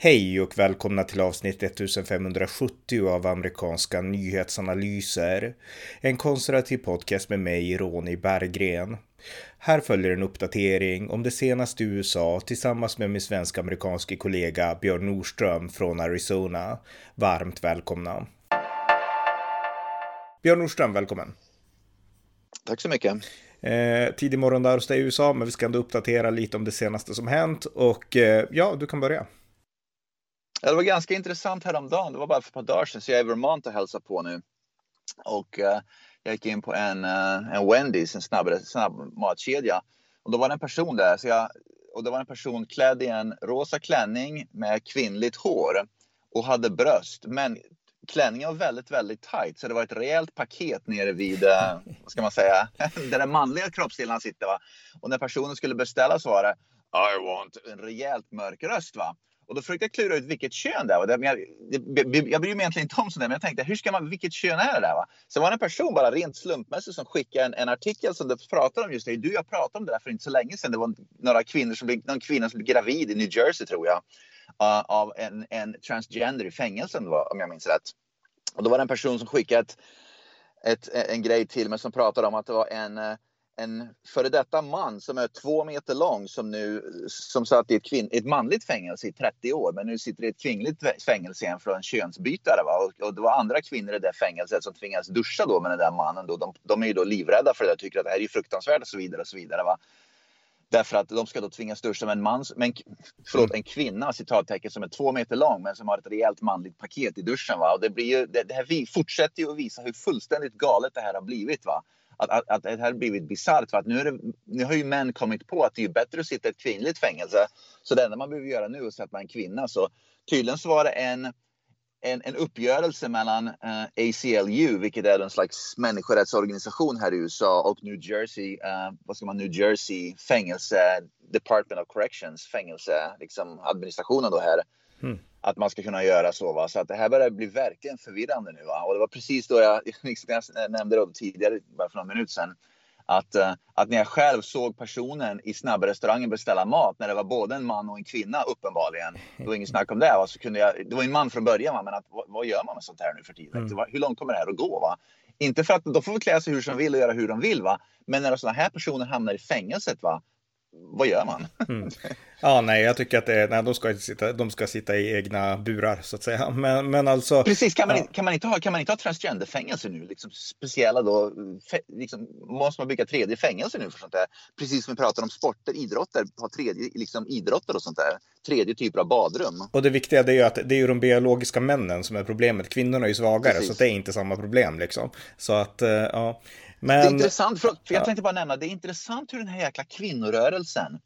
Hej och välkomna till avsnitt 1570 av amerikanska nyhetsanalyser. En konservativ podcast med mig, Ronny Berggren. Här följer en uppdatering om det senaste i USA tillsammans med min svensk-amerikanske kollega Björn Nordström från Arizona. Varmt välkomna. Björn Nordström, välkommen. Tack så mycket. Eh, tidig morgon där hos dig i USA, men vi ska ändå uppdatera lite om det senaste som hänt och eh, ja, du kan börja. Det var ganska intressant häromdagen. Det var bara för ett par dagar sedan, så jag är i Vermont och hälsar på nu. Och uh, jag gick in på en, uh, en Wendys, en snabb, snabb matkedja. Och då var det en person där. Så jag, och det var en person klädd i en rosa klänning med kvinnligt hår och hade bröst. Men klänningen var väldigt, väldigt tight. Så det var ett rejält paket nere vid, uh, vad ska man säga, där den manliga kroppsdelen sitter. Va? Och när personen skulle beställa så var det I want en rejält mörk röst. Va? Och då försökte jag klura ut vilket kön det var. Jag, jag, jag bryr mig egentligen inte om sånt där, men jag tänkte hur ska man, vilket kön är det där? Va? Så var det en person bara rent slumpmässigt som skickade en, en artikel som det pratade om just det. Du, jag pratade om det där för inte så länge sedan. Det var några kvinnor som blev, någon kvinna som blev gravid i New Jersey tror jag. Uh, av en, en transgender i fängelsen om jag minns rätt. Och då var det en person som skickade ett, ett, en grej till mig som pratade om att det var en uh, en före detta man som är två meter lång som nu som satt i ett, kvinn, ett manligt fängelse i 30 år men nu sitter i ett kvinnligt fängelse igen för en könsbytare. Va? Och, och, det var andra kvinnor i det fängelset som tvingades duscha då med den där mannen. Då. De, de är ju då livrädda för det och tycker att det här är fruktansvärt och så vidare. Och så vidare va? Därför att de ska då tvingas duscha med en man, men, förlåt, en kvinna citattecken som är två meter lång men som har ett rejält manligt paket i duschen. Va? Och det, blir ju, det, det här vi fortsätter ju att visa hur fullständigt galet det här har blivit. Va? Att, att, att det här har blivit bisarrt. För att nu, det, nu har ju män kommit på att det är bättre att sitta i ett kvinnligt fängelse. Så det enda man behöver göra nu är att sätta en kvinna. Så tydligen så var det en, en, en uppgörelse mellan eh, uh, ACLU, vilket är en slags människorättsorganisation här i USA, och New Jersey, uh, vad ska man, New Jersey fängelse, Department of Corrections, fängelseadministrationen liksom då här. Mm att man ska kunna göra så. Va? Så att det här börjar bli verkligen förvirrande nu. Va? Och det var precis då jag, liksom jag nämnde det tidigare, bara för någon minut sedan, att, uh, att när jag själv såg personen i snabbrestaurangen beställa mat, när det var både en man och en kvinna uppenbarligen, det var inget snack om det. Va? Så kunde jag, det var en man från början, va? men att, vad, vad gör man med sånt här nu för tiden? Mm. Hur långt kommer det här att gå? Va? Inte för att de får klä sig hur som vill och göra hur de vill, va? men när sådana här personer hamnar i fängelset, va? Vad gör man? Mm. Ja, nej, jag tycker att det, nej, de, ska sitta, de ska sitta i egna burar så att säga. Men, men alltså. Precis, kan man, ja. kan man inte ha, kan man inte ha transgenderfängelser nu? Liksom speciella då, fe, liksom, måste man bygga tredje fängelse nu för sånt där? Precis som vi pratar om sporter, idrotter, ha tredje liksom idrotter och sånt där. Tredje typer av badrum. Och det viktiga är ju att det är ju de biologiska männen som är problemet. Kvinnorna är ju svagare Precis. så det är inte samma problem liksom. Så att, eh, ja. Men, det är intressant, för, för jag tänkte bara nämna, det är intressant hur den här jäkla kvinnorörelsen,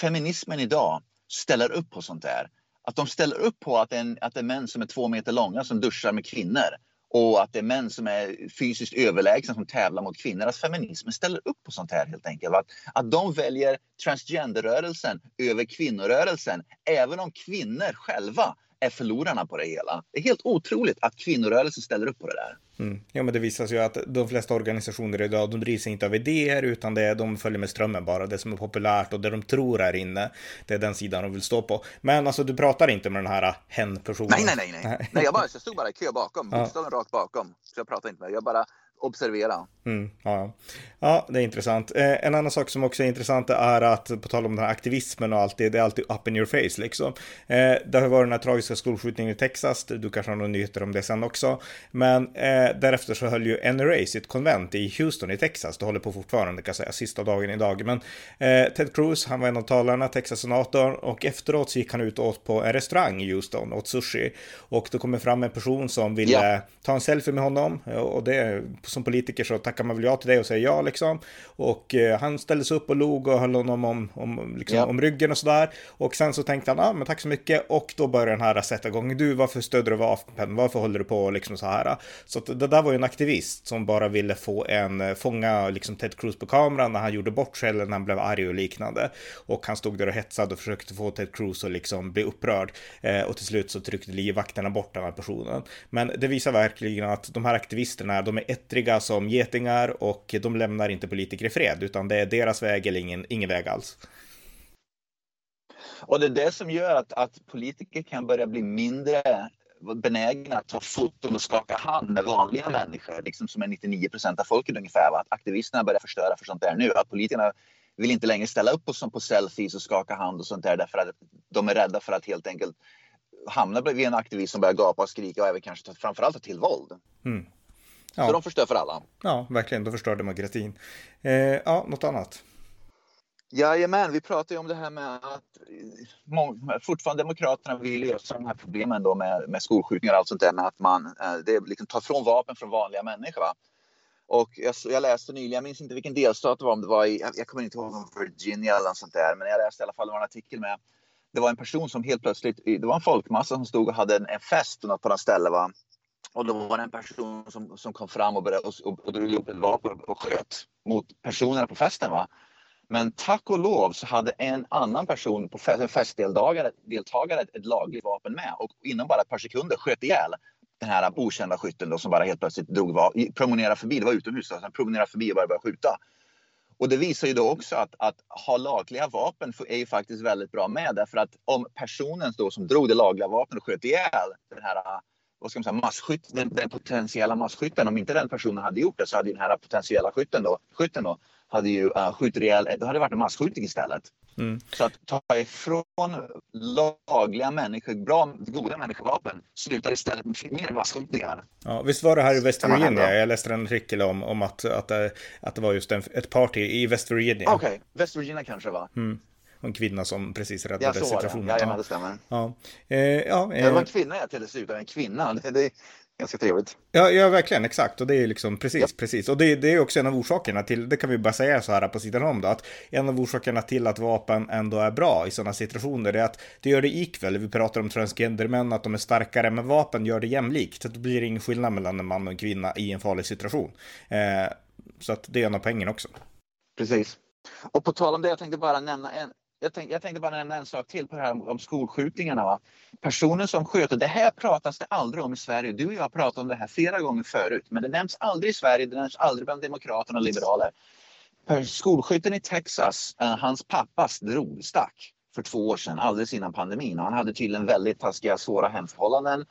feminismen idag, ställer upp på sånt där. Att de ställer upp på att, en, att det är män som är två meter långa som duschar med kvinnor och att det är män som är fysiskt överlägsna som tävlar mot kvinnor. Att feminismen ställer upp på sånt här helt enkelt. Att, att de väljer transgenderrörelsen över kvinnorörelsen, även om kvinnor själva är förlorarna på det hela. Det är helt otroligt att kvinnorörelsen ställer upp på det där. Mm. Ja, men det visar sig ju att de flesta organisationer idag, de drivs inte av idéer, utan det är, de följer med strömmen bara. Det som är populärt och det de tror är inne, det är den sidan de vill stå på. Men alltså, du pratar inte med den här hen-personen? Nej, nej, nej, nej. nej jag, bara, jag stod bara i kö bakom, bokstaven ja. rakt bakom. Så jag pratar inte med, jag bara observera. Mm, ja. ja, det är intressant. Eh, en annan sak som också är intressant är att, på tal om den här aktivismen och allt det, det är alltid up in your face liksom. Eh, det har varit den här tragiska skolskjutningen i Texas, du kanske har några nyheter om det sen också. Men eh, därefter så höll ju NRA sitt konvent i Houston i Texas, det håller på fortfarande kan jag säga, sista dagen idag. Men eh, Ted Cruz, han var en av talarna, Texas-senatorn, och efteråt så gick han ut och åt på en restaurang i Houston, åt sushi. Och då kommer fram en person som ville ja. ta en selfie med honom, och det som politiker så tackar man väl ja till det och säger ja liksom. Och eh, han ställde sig upp och log och höll honom om, om, liksom, ja. om ryggen och sådär. Och sen så tänkte han, ja ah, men tack så mycket. Och då började den här sätta igång. Du, varför stödjer du vapen? Varför håller du på liksom så här? Så det där var ju en aktivist som bara ville få en, eh, fånga liksom Ted Cruz på kameran när han gjorde bort sig eller när han blev arg och liknande. Och han stod där och hetsade och försökte få Ted Cruz att liksom bli upprörd. Eh, och till slut så tryckte livvakterna bort den här personen. Men det visar verkligen att de här aktivisterna, de är ettriga mäktiga som getingar och de lämnar inte politiker i fred, utan det är deras väg eller ingen, ingen väg alls. Och det är det som gör att, att politiker kan börja bli mindre benägna att ta foton och skaka hand med vanliga människor, liksom som är 99 procent av folket ungefär. Va? Att aktivisterna börjar förstöra för sånt där nu. Att politikerna vill inte längre ställa upp på, som på selfies och skaka hand och sånt där därför att de är rädda för att helt enkelt hamna vid en aktivist som börjar gapa och skrika och även kanske framförallt ta till våld. Mm. Ja. Så de förstör för alla. Ja, verkligen. De förstör demokratin. Eh, ja, något annat? Jajamän, vi pratar ju om det här med att fortfarande Demokraterna vill lösa de här problemen då med, med skolskjutningar och allt sånt där med att man eh, det liksom tar från vapen från vanliga människor. Va? Och jag, jag, läste nyligen, jag minns inte vilken delstat det var, om det var i, jag kommer inte ihåg om Virginia eller något sånt där, men jag läste i alla fall en artikel med, det var en person som helt plötsligt, det var en folkmassa som stod och hade en, en fest på något ställe va. Och då var det en person som, som kom fram och, började, och, och drog upp ett vapen och sköt mot personerna på festen. Va? Men tack och lov så hade en annan person på fest, festdeltagare deltagare ett, ett lagligt vapen med och inom bara ett par sekunder sköt ihjäl den här okända skytten då, som bara helt plötsligt drog, promenerade förbi, det var utomhus, alltså, då, promenerade förbi och bara började skjuta. Och det visar ju då också att, att ha lagliga vapen är ju faktiskt väldigt bra med därför att om personen då som drog det lagliga vapnet och sköt ihjäl den här vad ska man säga, masskytt, den, den, potentiella masskytten, om inte den personen hade gjort det så hade den här potentiella skytten då, skytten då hade ju uh, skjutit ihjäl, det hade varit en massskjutning istället. Mm. Så att ta ifrån lagliga människor, bra, goda människovapen, slutar istället med mer masskjutningar. Ja, visst var det här i West Virginia? Jag läste en artikel om, om att, att, att det var just en, ett party i West Virginia. Okej, okay. West Virginia kanske va? Mm en kvinna som precis räddade ja, situationen. Ja, ja, det stämmer. Ja. Eh, ja, eh. Det var en kvinna jag till slut, en kvinna. Det, det, ganska trevligt. Ja, ja, verkligen, exakt. Och det är liksom precis, ja. precis. Och det, det, är också en av orsakerna till, det kan vi bara säga så här på sidan om då, att en av orsakerna till att vapen ändå är bra i sådana situationer är att det gör det ikväll. Vi pratar om transgendermän, att de är starkare, men vapen gör det jämlikt. Så det blir ingen skillnad mellan en man och en kvinna i en farlig situation. Eh, så att det är en av pengarna också. Precis. Och på tal om det, jag tänkte bara nämna en, jag, tänkte, jag tänkte bara nämna en sak till på det här om, skolskjutningarna. Va? Personen som sköt, det här pratas det aldrig om i Sverige. Du och jag har pratat om det här flera gånger förut, men det nämns aldrig i Sverige, det nämns aldrig bland demokraterna och liberaler. Skolskytten i Texas, eh, hans pappa drog, stack för två år sedan, alldeles innan pandemin. Han hade tydligen väldigt taskiga, svåra hemförhållanden.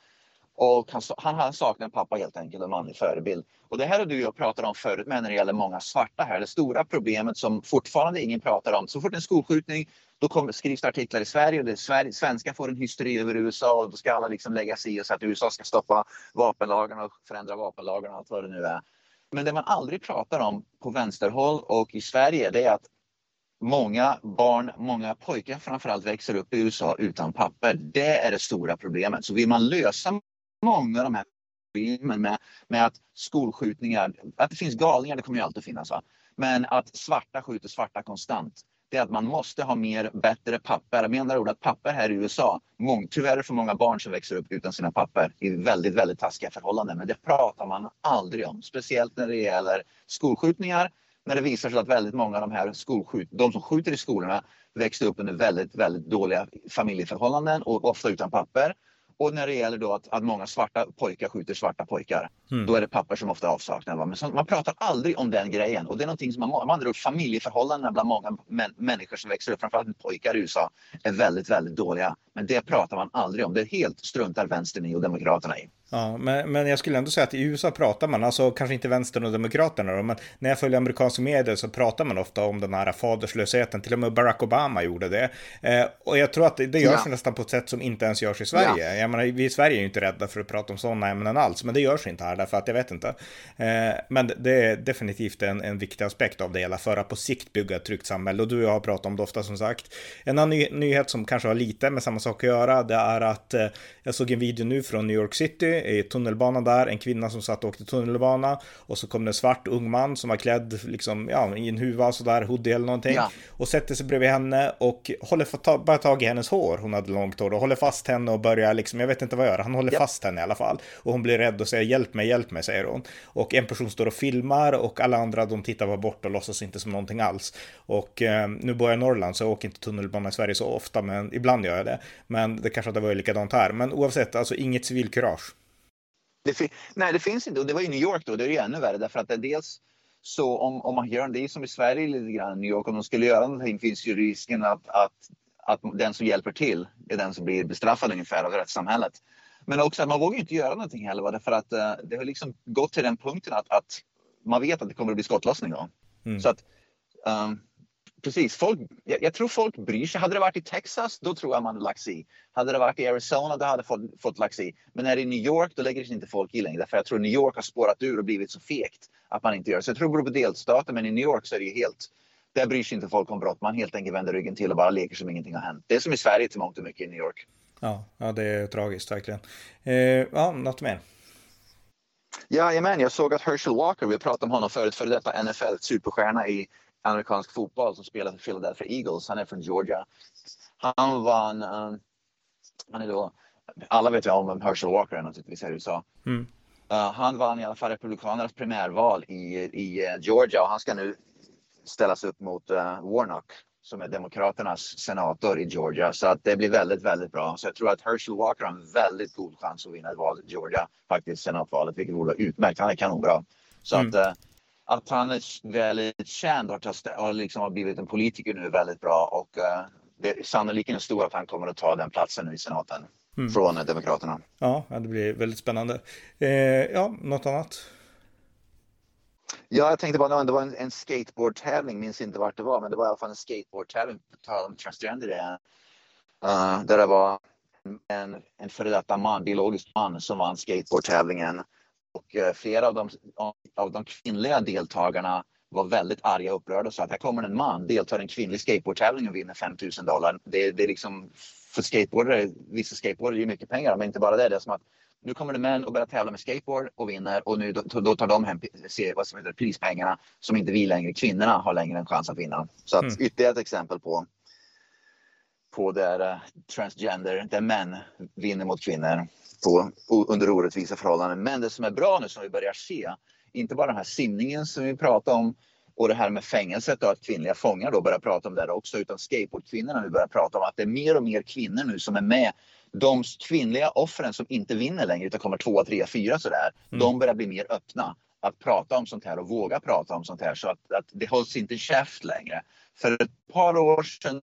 Och han, han, han saknar en pappa helt enkelt, en manlig förebild. Och det här har du och jag pratat om förut med när det gäller många svarta här. Det stora problemet som fortfarande ingen pratar om. Så fort en skolskjutning då kom, skrivs det artiklar i Sverige och det Sverige, svenskar får en hysteri över USA och då ska alla liksom lägga sig i och säga att USA ska stoppa vapenlagarna och förändra vapenlagarna och allt vad det nu är. Men det man aldrig pratar om på vänsterhåll och i Sverige det är att många barn, många pojkar framförallt växer upp i USA utan papper. Det är det stora problemet. Så vill man lösa många av de här problemen med, med att skolskjutningar, att det finns galningar, det kommer ju alltid finnas. Va? Men att svarta skjuter svarta konstant det är att man måste ha mer, bättre papper. Med andra ord att papper här i USA, mång, tyvärr för många barn som växer upp utan sina papper i väldigt, väldigt taskiga förhållanden. Men det pratar man aldrig om, speciellt när det gäller skolskjutningar. När det visar sig att väldigt många av de här skolskjut, de som skjuter i skolorna växte upp under väldigt, väldigt dåliga familjeförhållanden och ofta utan papper. Och när det gäller då att, att många svarta pojkar skjuter svarta pojkar, mm. då är det papper som ofta avsaknar. Men så, man pratar aldrig om den grejen och det är någonting som man, man upp familjeförhållandena bland många män, människor som växer upp, framförallt pojkar i USA, är väldigt, väldigt dåliga. Men det pratar man aldrig om. Det helt struntar vänstern i och demokraterna i. Ja, men, men jag skulle ändå säga att i USA pratar man, alltså kanske inte vänstern och demokraterna då, men när jag följer amerikanska medier så pratar man ofta om den här faderslösheten, till och med Barack Obama gjorde det. Eh, och jag tror att det, det görs ja. nästan på ett sätt som inte ens görs i Sverige. Ja. Jag menar, vi i Sverige är ju inte rädda för att prata om sådana ämnen alls, men det görs inte här därför att jag vet inte. Eh, men det är definitivt en, en viktig aspekt av det hela för att på sikt bygga ett tryggt samhälle och du och jag har pratat om det ofta som sagt. En annan ny nyhet som kanske har lite med samma sak att göra, det är att eh, jag såg en video nu från New York City i tunnelbanan där, en kvinna som satt och åkte tunnelbana och så kom det en svart ung man som var klädd liksom, ja, i en huva sådär, hoodie eller någonting ja. och sätter sig bredvid henne och håller ta, bara tag i hennes hår, hon hade långt hår och håller fast henne och börjar liksom, jag vet inte vad jag gör, han håller ja. fast henne i alla fall och hon blir rädd och säger hjälp mig, hjälp mig, säger hon och en person står och filmar och alla andra de tittar bara bort och låtsas inte som någonting alls och eh, nu bor jag i Norrland så jag åker inte tunnelbana i Sverige så ofta men ibland gör jag det men det kanske hade varit likadant här men oavsett alltså inget civilkurage. Det nej, det finns inte. Och det var i New York då. Det är ju ännu värre därför att det dels så om, om man gör det är som i Sverige lite grann, New York, om de skulle göra någonting finns ju risken att, att att den som hjälper till är den som blir bestraffad ungefär av rättssamhället. Men också att man vågar inte göra någonting heller. Därför att uh, det har liksom gått till den punkten att, att man vet att det kommer att bli skottlossning. Då. Mm. Så att, um, precis, folk, jag, jag, tror folk bryr sig. Hade det varit i Texas, då tror jag man lagt sig i. Hade det varit i Arizona, då hade folk fått lagt sig i. Men när det är New York, då lägger sig inte folk i längre. Därför jag tror New York har spårat ur och blivit så fegt att man inte gör det. Så jag tror det beror på delstaten, men i New York så är det ju helt där bryr sig inte folk om brott. Man helt enkelt vänder ryggen till och bara leker som ingenting har hänt. Det är som i Sverige till mångt och mycket i New York. Ja, ja det är tragiskt verkligen. Eh, ja, något mer? Jajamän, jag såg att Herschel Walker, vi pratade om honom förut, före detta NFL-superstjärna i amerikansk fotboll som spelar för Philadelphia Eagles. Han är från Georgia. Han vann, um, han är då, alla vet ju om vem Herschel Walker är naturligtvis här i USA. Mm. Uh, han vann i alla fall Republikanernas primärval i, i uh, Georgia och han ska nu ställas upp mot uh, Warnock som är Demokraternas senator i Georgia. Så att det blir väldigt, väldigt bra. Så jag tror att Herschel Walker har en väldigt god chans att vinna ett val i Georgia, faktiskt senatvalet, vilket vore utmärkt. Han är kanonbra. Så mm. att, att han är väldigt känd och har, liksom har blivit en politiker nu är väldigt bra och uh, det är sannolikheten stor att han kommer att ta den platsen nu i senaten. Mm. Från Demokraterna. Ja, det blir väldigt spännande. Eh, ja, något annat? Ja, jag tänkte bara, det var en, en skateboardtävling, minns inte vart det var, men det var i alla fall en skateboardtävling, på tal om transgender uh, där det var en, en före detta man, biologisk man, som vann skateboardtävlingen. Och uh, flera av de, av de kvinnliga deltagarna var väldigt arga och upprörda och sa att här kommer en man, deltar i en kvinnlig skateboardtävling och vinner 5000 dollar. Det, det är liksom, för skateboardare, vissa skateboardare är mycket pengar, men inte bara det. Det är som att nu kommer det män och börjar tävla med skateboard och vinner och nu då, då tar de hem vad som heter, prispengarna som inte vi längre, kvinnorna, har längre en chans att vinna. Så att mm. ytterligare ett exempel på på där uh, transgender, där män vinner mot kvinnor på, under orättvisa förhållanden. Men det som är bra nu som vi börjar se, inte bara den här simningen som vi pratade om och det här med fängelset och att kvinnliga fångar då börjar prata om det också, utan skateboardkvinnorna nu börjar prata om att det är mer och mer kvinnor nu som är med de kvinnliga offren som inte vinner längre utan kommer tvåa, trea, fyra sådär. Mm. De börjar bli mer öppna att prata om sånt här och våga prata om sånt här så att, att det hålls inte käft längre. För ett par år sedan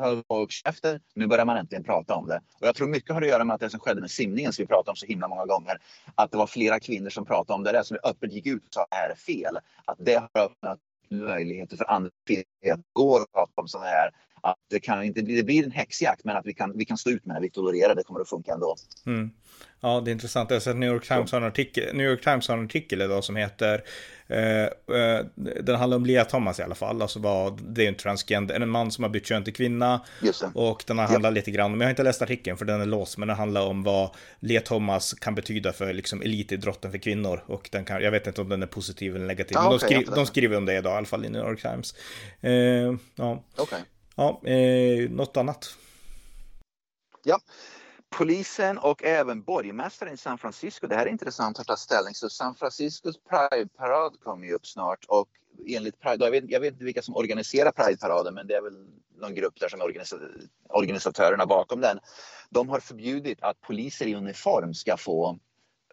höll folk käften. Nu börjar man äntligen prata om det. Och jag tror mycket har att göra med att det som skedde med simningen som vi pratade om så himla många gånger. Att det var flera kvinnor som pratade om det där som öppet gick ut och sa är fel. Att det har öppnat möjligheter för andra kvinnor att gå och prata om sådana här att det, kan inte, det blir en häxjakt men att vi kan, vi kan stå ut med det, vi tolererar det, kommer att funka ändå. Mm. Ja, det är intressant. Jag har sett New York Times har en artikel, New York Times har en artikel idag som heter eh, eh, Den handlar om Lea Thomas i alla fall. Alltså vad, det är en transgender, en man som har bytt kön till kvinna. Och den har handlat ja. lite grann, men jag har inte läst artikeln för den är låst, men den handlar om vad Lea Thomas kan betyda för liksom elitidrotten för kvinnor. Och den kan, jag vet inte om den är positiv eller negativ, ah, men okay, de, skri, de, skriver om det idag i alla fall i New York Times. Eh, ja. Okay. Ja, eh, något annat? Ja, polisen och även borgmästaren i San Francisco. Det här är intressant att ta ställning. Så San Franciscos Pride-parad kommer ju upp snart och enligt Pride, jag vet, jag vet inte vilka som organiserar Pride-paraden, men det är väl någon grupp där som är organisa, organisatörerna bakom den. De har förbjudit att poliser i uniform ska få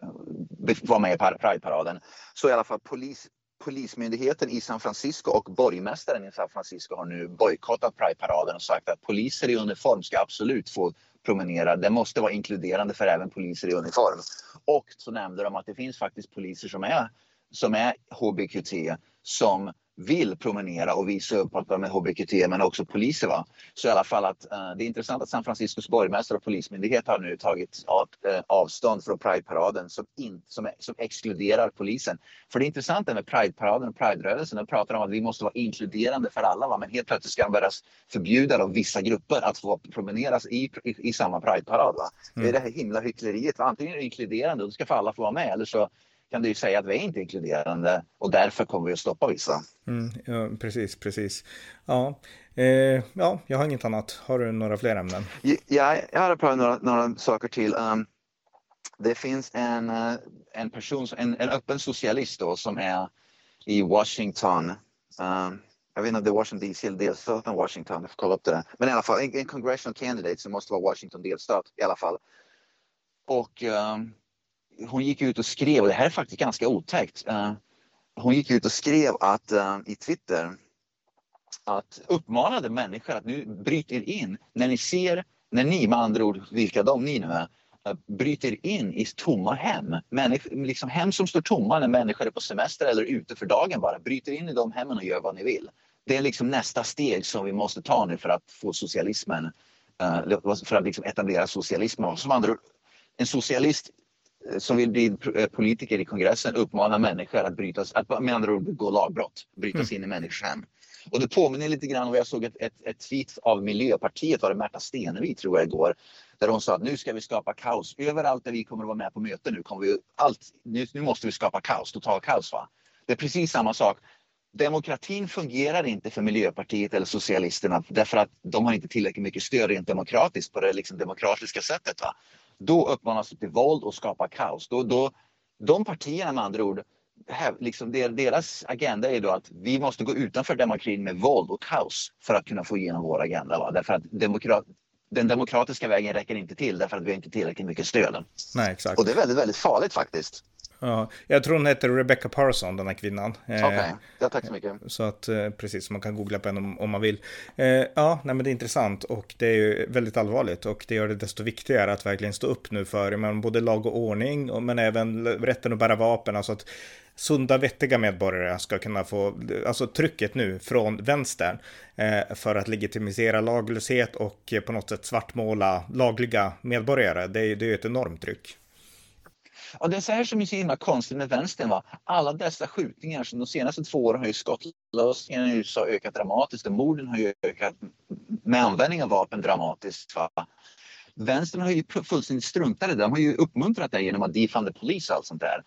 eh, vara med i Pride-paraden. Så i alla fall polis, Polismyndigheten i San Francisco och borgmästaren i San Francisco har nu bojkottat Pride-paraden och sagt att poliser i uniform ska absolut få promenera. Det måste vara inkluderande för även poliser i uniform. Och så nämnde de att det finns faktiskt poliser som är, som är HBQT som vill promenera och visa upp att de är HBQT men också poliser. Va? Så i alla fall att uh, det är intressant att San Franciscos borgmästare och polismyndighet har nu tagit av, uh, avstånd från Prideparaden som, som, som exkluderar polisen. För det intressanta med Prideparaden och Priderörelsen, de pratar om att vi måste vara inkluderande för alla va? men helt plötsligt ska de börja förbjuda då vissa grupper att få promeneras i, i, i samma Prideparad. Mm. Det är det här himla hyckleriet. Va? Antingen är det inkluderande och då ska för alla få vara med eller så kan du ju säga att vi är inte inkluderande och därför kommer vi att stoppa vissa. Mm, ja, precis, precis. Ja, eh, ja, jag har inget annat. Har du några fler ämnen? Ja, jag har några, några saker till. Um, det finns en, uh, en person, en, en öppen socialist då, som är i Washington. Um, jag vet inte om det är Washington DC eller delstaten Washington, jag får kolla upp det där. Men i alla fall en, en congressional candidate som måste vara Washington delstat i alla fall. Och um, hon gick ut och skrev, och det här är faktiskt ganska otäckt. Uh, hon gick ut och skrev att uh, i Twitter att uppmanade människor att nu bryter in när ni ser, när ni med andra ord, vilka de ni nu är, eh, bryter in i tomma hem. Människ, liksom hem som står tomma när människor är på semester eller ute för dagen bara. Bryter in i de hemmen och gör vad ni vill. Det är liksom nästa steg som vi måste ta nu för att få socialismen, för att liksom etablera socialismen. Som andra, en socialist som vill bli eh, politiker i kongressen uppmanar människor att bryta, att med andra ord begå lagbrott, bryta sig mm. in i människors hem. Och det påminner lite grann om, jag såg ett, ett, ett tweet av Miljöpartiet, var det Märta Stenevi tror jag igår, där hon sa att nu ska vi skapa kaos. Överallt där vi kommer att vara med på möten nu kommer vi, allt, nu, nu måste vi skapa kaos, total kaos. Va? Det är precis samma sak. Demokratin fungerar inte för Miljöpartiet eller Socialisterna därför att de har inte tillräckligt mycket stöd rent demokratiskt på det liksom demokratiska sättet. Va? Då uppmanas det till våld och skapa kaos. Då, då, de partierna med andra ord här, liksom deras agenda är då att vi måste gå utanför demokratin med våld och kaos för att kunna få igenom vår agenda. Va? Därför att demokrat, den demokratiska vägen räcker inte till därför att vi har inte tillräckligt mycket stöd. Nej, exakt. Och det är väldigt, väldigt farligt faktiskt. Ja, jag tror hon heter Rebecca Parson, den här kvinnan. Eh, Okej, okay. ja, tack så mycket. Så att, eh, precis, man kan googla på henne om, om man vill. Eh, ja, nej, men det är intressant och det är ju väldigt allvarligt och det gör det desto viktigare att verkligen stå upp nu för men, både lag och ordning, men även rätten att bära vapen. Alltså att sunda, vettiga medborgare ska kunna få, alltså trycket nu från vänstern eh, för att legitimisera laglöshet och på något sätt svartmåla lagliga medborgare. Det, det är ju ett enormt tryck. Och det är så här som är så himla konstigt med vänstern. Va? Alla dessa skjutningar som de senaste två åren har ju skottlossningarna i USA ökat dramatiskt och morden har ju ökat med användning av vapen dramatiskt. Va? Vänstern har ju fullständigt struntat i det. De har ju uppmuntrat det genom att defund the police och allt sånt där.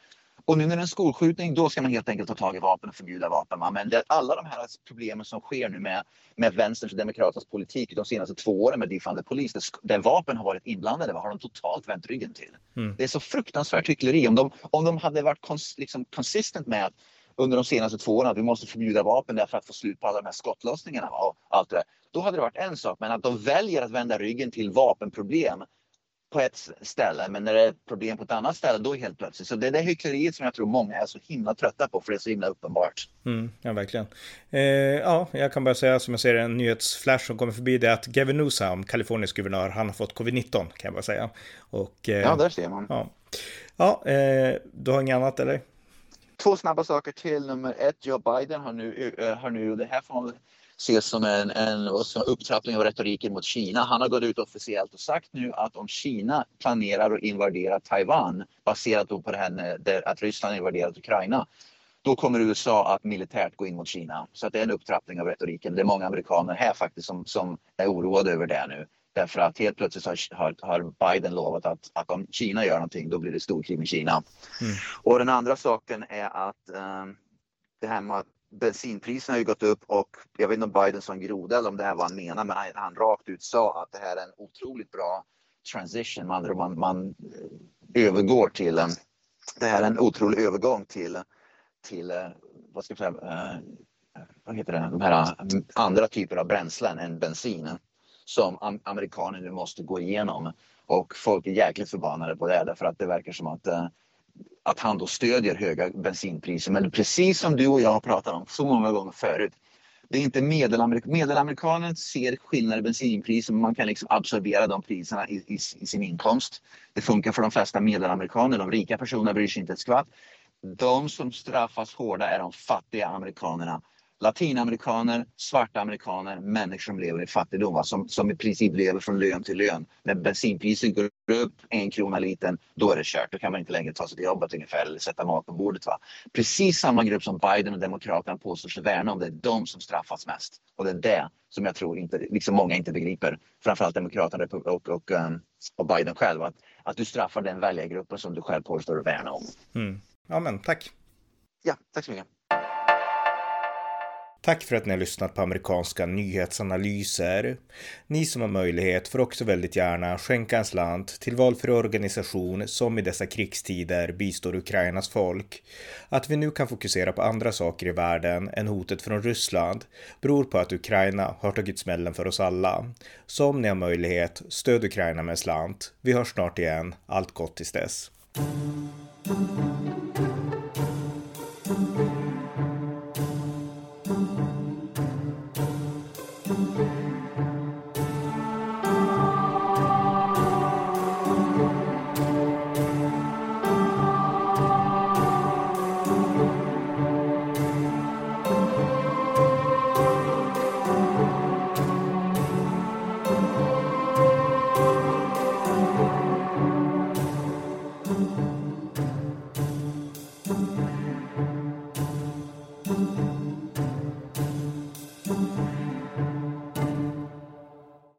Och nu när det är en skolskjutning, då ska man helt enkelt ta tag i vapen och förbjuda vapen. Men det, alla de här problemen som sker nu med, med vänsterns och demokraternas politik de senaste två åren med defund polis, där, där vapen har varit inblandade, vad har de totalt vänt ryggen till? Mm. Det är så fruktansvärt hyckleri. Om de, om de hade varit kons, liksom, consistent med under de senaste två åren att vi måste förbjuda vapen därför att få slut på alla de här skottlossningarna och allt det där. Då hade det varit en sak, men att de väljer att vända ryggen till vapenproblem på ett ställe men när det är problem på ett annat ställe då helt plötsligt. Så det är det hyckleriet som jag tror många är så himla trötta på för det är så himla uppenbart. Mm, ja, verkligen. Eh, ja, jag kan bara säga som jag ser en nyhetsflash som kommer förbi det att Gavin Newsom, Kaliforniens guvernör, han har fått covid-19 kan jag bara säga. Och, eh, ja, där ser man. Ja, ja eh, du har inget annat eller? Två snabba saker till. Nummer ett, Joe Biden har nu, uh, har nu det här får ses som en, en upptrappning av retoriken mot Kina. Han har gått ut officiellt och sagt nu att om Kina planerar att invadera Taiwan baserat på det här att Ryssland invaderat Ukraina då kommer USA att militärt gå in mot Kina. Så det är en upptrappning av retoriken. Det är många amerikaner här faktiskt som, som är oroade över det nu. Därför att helt plötsligt har, har Biden lovat att, att om Kina gör någonting då blir det storkrig med Kina. Mm. Och den andra saken är att um, det här med att bensinpriserna har ju gått upp och jag vet inte om Biden sa en groda eller om det här var han menar men han, han rakt ut sa att det här är en otroligt bra transition. Man, man, man övergår till, det här är en otrolig övergång till, till eh, vad ska jag säga, eh, vad heter det, de här eh, andra typer av bränslen än bensin som amerikaner nu måste gå igenom. Och folk är jäkligt förbannade på det därför att det verkar som att att han då stödjer höga bensinpriser. Men precis som du och jag har pratat om så många gånger förut. Det är inte medelamerik medelamerikanen ser skillnader i bensinpriser men man kan liksom absorbera de priserna i, i, i, sin inkomst. Det funkar för de flesta medelamerikaner. De rika personerna bryr sig inte ett skvatt. De som straffas hårda är de fattiga amerikanerna latinamerikaner, svarta amerikaner, människor som lever i fattigdom, va? Som, som i princip lever från lön till lön. När bensinpriset går upp en krona liten, då är det kört. Då kan man inte längre ta sig till jobbet ungefär eller sätta mat på bordet. Va? Precis samma grupp som Biden och Demokraterna påstår sig värna om, det är de som straffas mest. Och det är det som jag tror inte, liksom många inte begriper. Framförallt Demokraterna och, och, och, um, och Biden själv. Att, att du straffar den väljargruppen som du själv påstår dig värna om. Mm. Ja, men tack. Ja, tack så mycket. Tack för att ni har lyssnat på amerikanska nyhetsanalyser. Ni som har möjlighet får också väldigt gärna skänka en slant till valfri organisation som i dessa krigstider bistår Ukrainas folk. Att vi nu kan fokusera på andra saker i världen än hotet från Ryssland beror på att Ukraina har tagit smällen för oss alla. Så om ni har möjlighet, stöd Ukraina med en slant. Vi hörs snart igen. Allt gott tills dess.